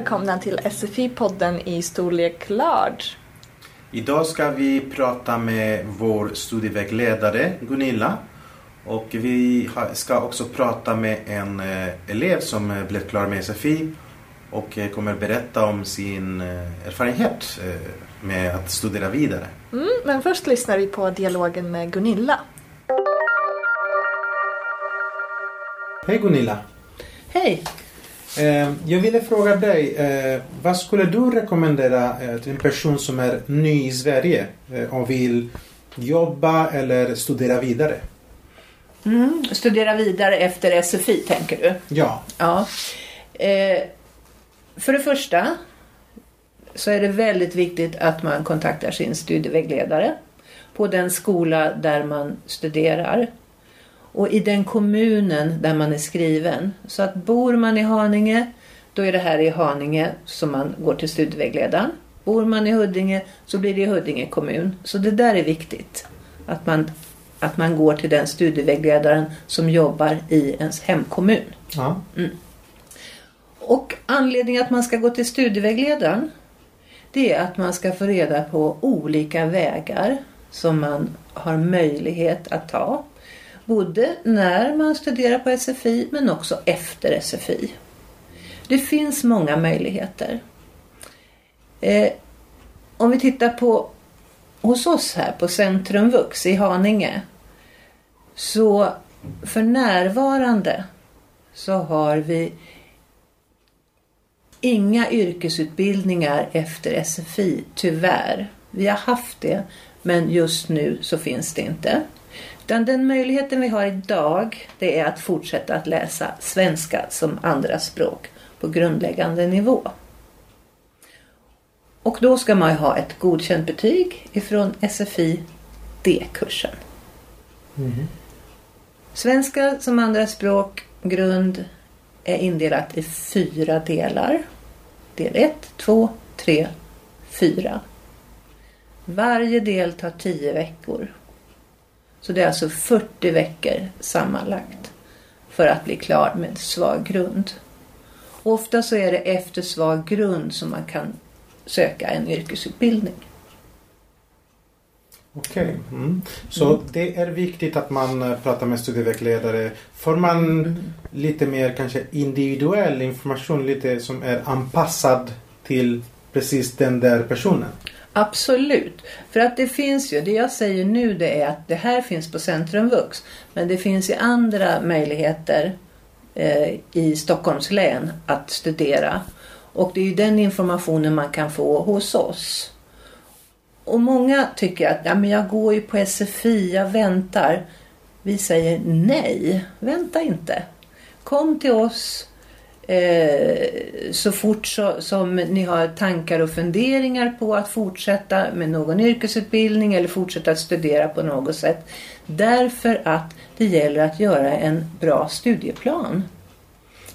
välkomna till SFI-podden i storlek large. Idag ska vi prata med vår studievägledare Gunilla och vi ska också prata med en eh, elev som eh, blev klar med SFI och eh, kommer berätta om sin erfarenhet med att studera vidare. Mm, men först lyssnar vi på dialogen med Gunilla. Hej Gunilla! Hej! Eh, jag ville fråga dig, eh, vad skulle du rekommendera eh, till en person som är ny i Sverige och vill jobba eller studera vidare? Mm, studera vidare efter SFI tänker du? Ja. ja. för det första så är det väldigt viktigt att man kontaktar sin studievägledare på den skola där man studerar och i den kommunen där man är skriven. Så att bor man i Haninge då är det här i Haninge som man går till studievägledaren. Bor man i Huddinge så blir det i Huddinge kommun. Så det där är viktigt. Att man, att man går till den studievägledaren som jobbar i ens hemkommun. Ja. Mm. Och anledningen att man ska gå till studievägledaren det är att man ska få reda på olika vägar som man har möjlighet att ta Både när man studerar på SFI men också efter SFI. Det finns många möjligheter. Eh, om vi tittar på hos oss här på Centrum Vux i Haninge. Så för närvarande så har vi inga yrkesutbildningar efter SFI, tyvärr. Vi har haft det, men just nu så finns det inte. Utan den möjligheten vi har idag det är att fortsätta att läsa svenska som andra språk på grundläggande nivå. Och då ska man ha ett godkänt betyg ifrån SFI D-kursen. Mm. Svenska som andra språk grund är indelat i fyra delar. Del 1, 2, 3, 4. Varje del tar 10 veckor så det är alltså 40 veckor sammanlagt för att bli klar med svag grund. ofta så är det efter svag grund som man kan söka en yrkesutbildning. Okej, okay. mm. så mm. det är viktigt att man eh, pratar med studievägledare. Får man mm. lite mer kanske individuell information, lite som är anpassad till precis den där personen? Absolut. För att det finns ju, det jag säger nu det är att det här finns på Centrumvux, Men det finns ju andra möjligheter eh, i Stockholms län att studera. Och det är ju den informationen man kan få hos oss. Och många tycker att ja, men jag går ju på SFI, jag väntar. Vi säger nej, vänta inte. Kom till oss Eh, så fort så, som ni har tankar och funderingar på att fortsätta med någon yrkesutbildning eller fortsätta att studera på något sätt. Därför att det gäller att göra en bra studieplan.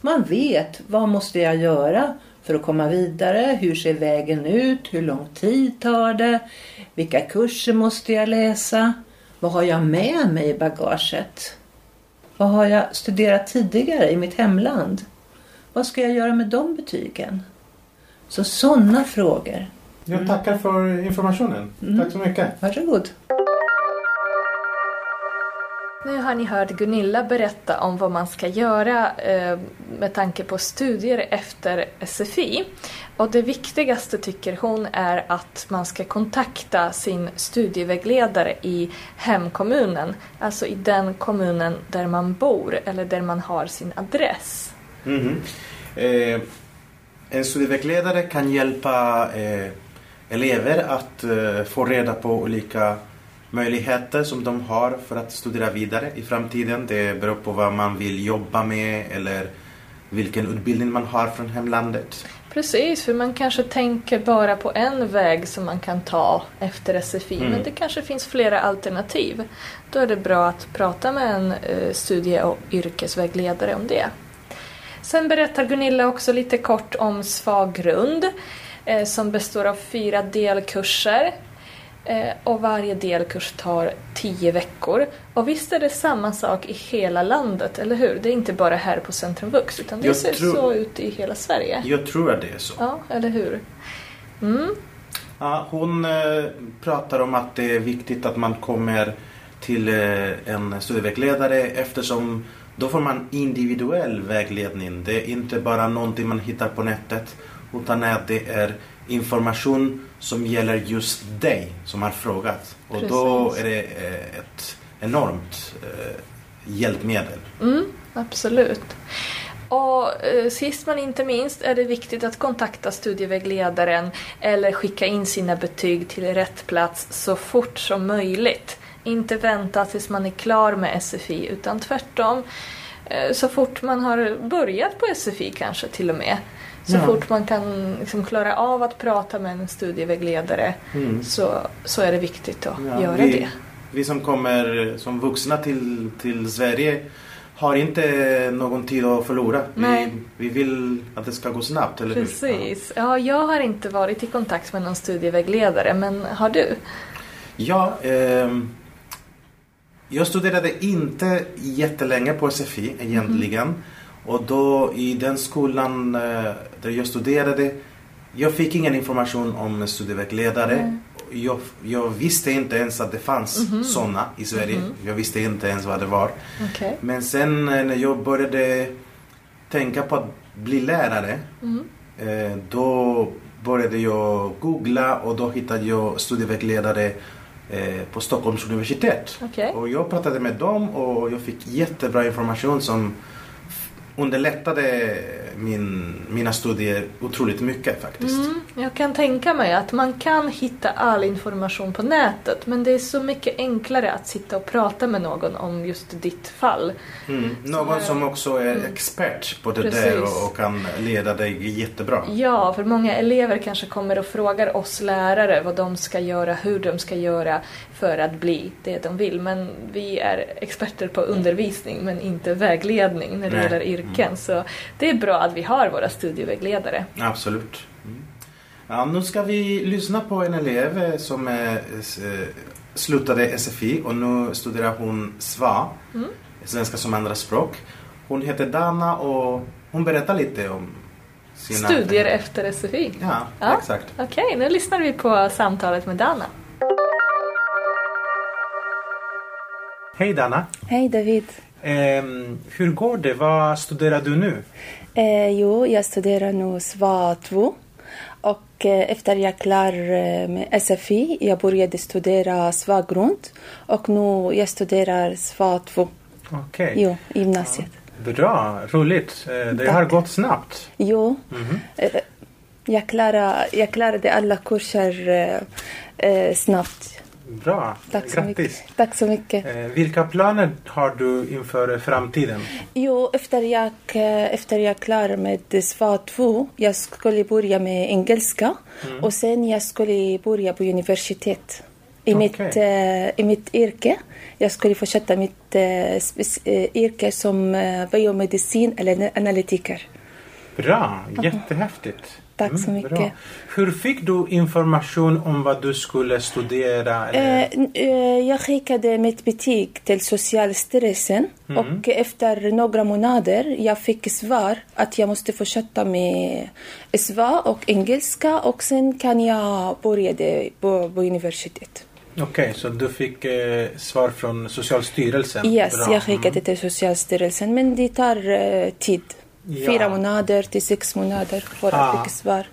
Man vet vad måste jag göra för att komma vidare? Hur ser vägen ut? Hur lång tid tar det? Vilka kurser måste jag läsa? Vad har jag med mig i bagaget? Vad har jag studerat tidigare i mitt hemland? Vad ska jag göra med de betygen? Så sådana frågor. Jag tackar för informationen. Mm. Tack så mycket. Varsågod. Nu har ni hört Gunilla berätta om vad man ska göra eh, med tanke på studier efter SFI. Och det viktigaste tycker hon är att man ska kontakta sin studievägledare i hemkommunen. Alltså i den kommunen där man bor eller där man har sin adress. Mm. Eh, en studievägledare kan hjälpa eh, elever att eh, få reda på olika möjligheter som de har för att studera vidare i framtiden. Det beror på vad man vill jobba med eller vilken utbildning man har från hemlandet. Precis, för man kanske tänker bara på en väg som man kan ta efter SFI mm. men det kanske finns flera alternativ. Då är det bra att prata med en studie och yrkesvägledare om det. Sen berättar Gunilla också lite kort om Svag grund eh, som består av fyra delkurser. Eh, och varje delkurs tar tio veckor. Och visst är det samma sak i hela landet, eller hur? Det är inte bara här på Centrum Vux, utan det Jag ser tror- så ut i hela Sverige. Jag tror att det är så. Ja, eller hur? Mm. Ja, hon eh, pratar om att det är viktigt att man kommer till en studievägledare eftersom då får man individuell vägledning. Det är inte bara någonting man hittar på nätet utan att det är information som gäller just dig som har frågat. Och då Precis. är det eh, ett enormt eh, hjälpmedel. Mm, absolut. Och eh, sist men inte minst är det viktigt att kontakta studievägledaren eller skicka in sina betyg till rätt plats så fort som möjligt. Inte vänta tills man är klar med SFI utan tvärtom eh, så fort man har börjat på SFI kanske till och med. Så Ja. fort man kan liksom klara av att prata med en studievägledare Mm. så, så är det viktigt att Ja, göra vi, det. Vi som kommer som vuxna till, till Sverige har inte någon tid att förlora. Nej. Vi, vi vill att det ska gå snabbt, eller hur? Precis. Ja, jag har inte varit i kontakt med någon studievägledare, men har du? Ja, ehm, jag studerade inte jättelänge på SFI egentligen. Och då i den skolan eh, där jag studerade, jag fick ingen information om studievägledare. Nej. Jag, jag visste inte ens att det fanns Mhm. sådana i Sverige. Jag visste inte ens vad det var. Okej. Men sen eh, när jag började tänka på att bli lärare Mm. eh, då började jag googla och då hittade jag studievägledare på Stockholms universitet. Okej. Och jag pratade med dem och jag fick jättebra information som underlättade min, mina studier otroligt mycket faktiskt. Mm, jag kan tänka mig att man kan hitta all information på nätet men det är så mycket enklare att sitta och prata med någon om just ditt fall. Mm. Någon som också är expert på det där Precis. och, och kan leda dig jättebra. Ja, för många elever kanske kommer och frågar oss lärare vad de ska göra, hur de ska göra för att bli det de vill. Men vi är experter på undervisning men inte vägledning när det Nej. gäller yrken. Så det är bra att vi har våra studievägledare. Absolut. Mm. Ja, nu ska vi lyssna på en elev eh, som eh, s- eh, slutade SFI och nu studerar hon SVA, Mm. svenska som andraspråk. Hon heter Dana och hon berättar lite om sina... Studier efter SFI. Ja, Ja. exakt. Okej, nu lyssnar vi på samtalet med Dana. Hej Dana. Hej David. Ehm, hur går det? Vad studerar du nu? Eh, jo, jag studerar nu SVA 2. Och eh, efter jag klar eh, med SFI, jag började studera SVA grund. Och nu jag studerar SVA 2, Okej. jo, i gymnasiet. Bra, roligt. Eh, Det har gått snabbt. Jo, Mhm. eh, jag, klarade, jag klarade alla kurser eh, eh, snabbt. Bra, Tack så grattis. mycket. Tack så mycket. Eh, vilka planer har du inför framtiden? Jo, efter jag, eh, efter jag klar med SVA 2, jag skulle börja med engelska och sen jag skulle börja på universitet. I, Okej. mitt, eh, I mitt yrke. Jag skulle fortsätta mitt eh, eh, yrke som eh, biomedicin eller analytiker. Bra, jättehäftigt. Tack så Mm, mycket. bra. Hur fick du information om vad du skulle studera? Eh, eh, jag skickade mitt betyg till Socialstyrelsen och efter några månader jag fick svar att jag måste fortsätta med SVA och engelska och sen kan jag börja det på, på universitet. Okej, så du fick eh, svar från Socialstyrelsen? Yes, Bra. jag skickade till Socialstyrelsen men det tar eh, tid. Ja. Fyra månader till sex månader för Ah. att fick svar.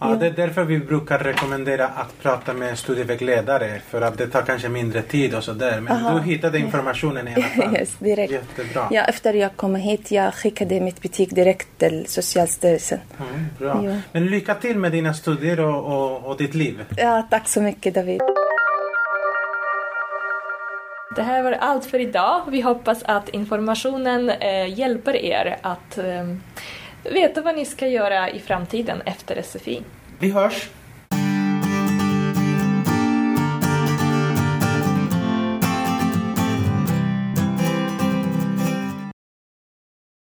Ja, det är därför vi brukar rekommendera att prata med studievägledare för att det tar kanske mindre tid och sådär. Men Aha. du hittade informationen i alla fall. Yes, direkt. Jättebra. Ja, efter jag kom hit jag skickade mitt betyg direkt till Socialstyrelsen. Mm, bra. Ja. Men lycka till med dina studier och, och, och ditt liv. Ja, tack så mycket David. Det här var allt för idag. Vi hoppas att informationen eh, hjälper er att eh, veta vad ni ska göra i framtiden efter SFI. Vi hörs!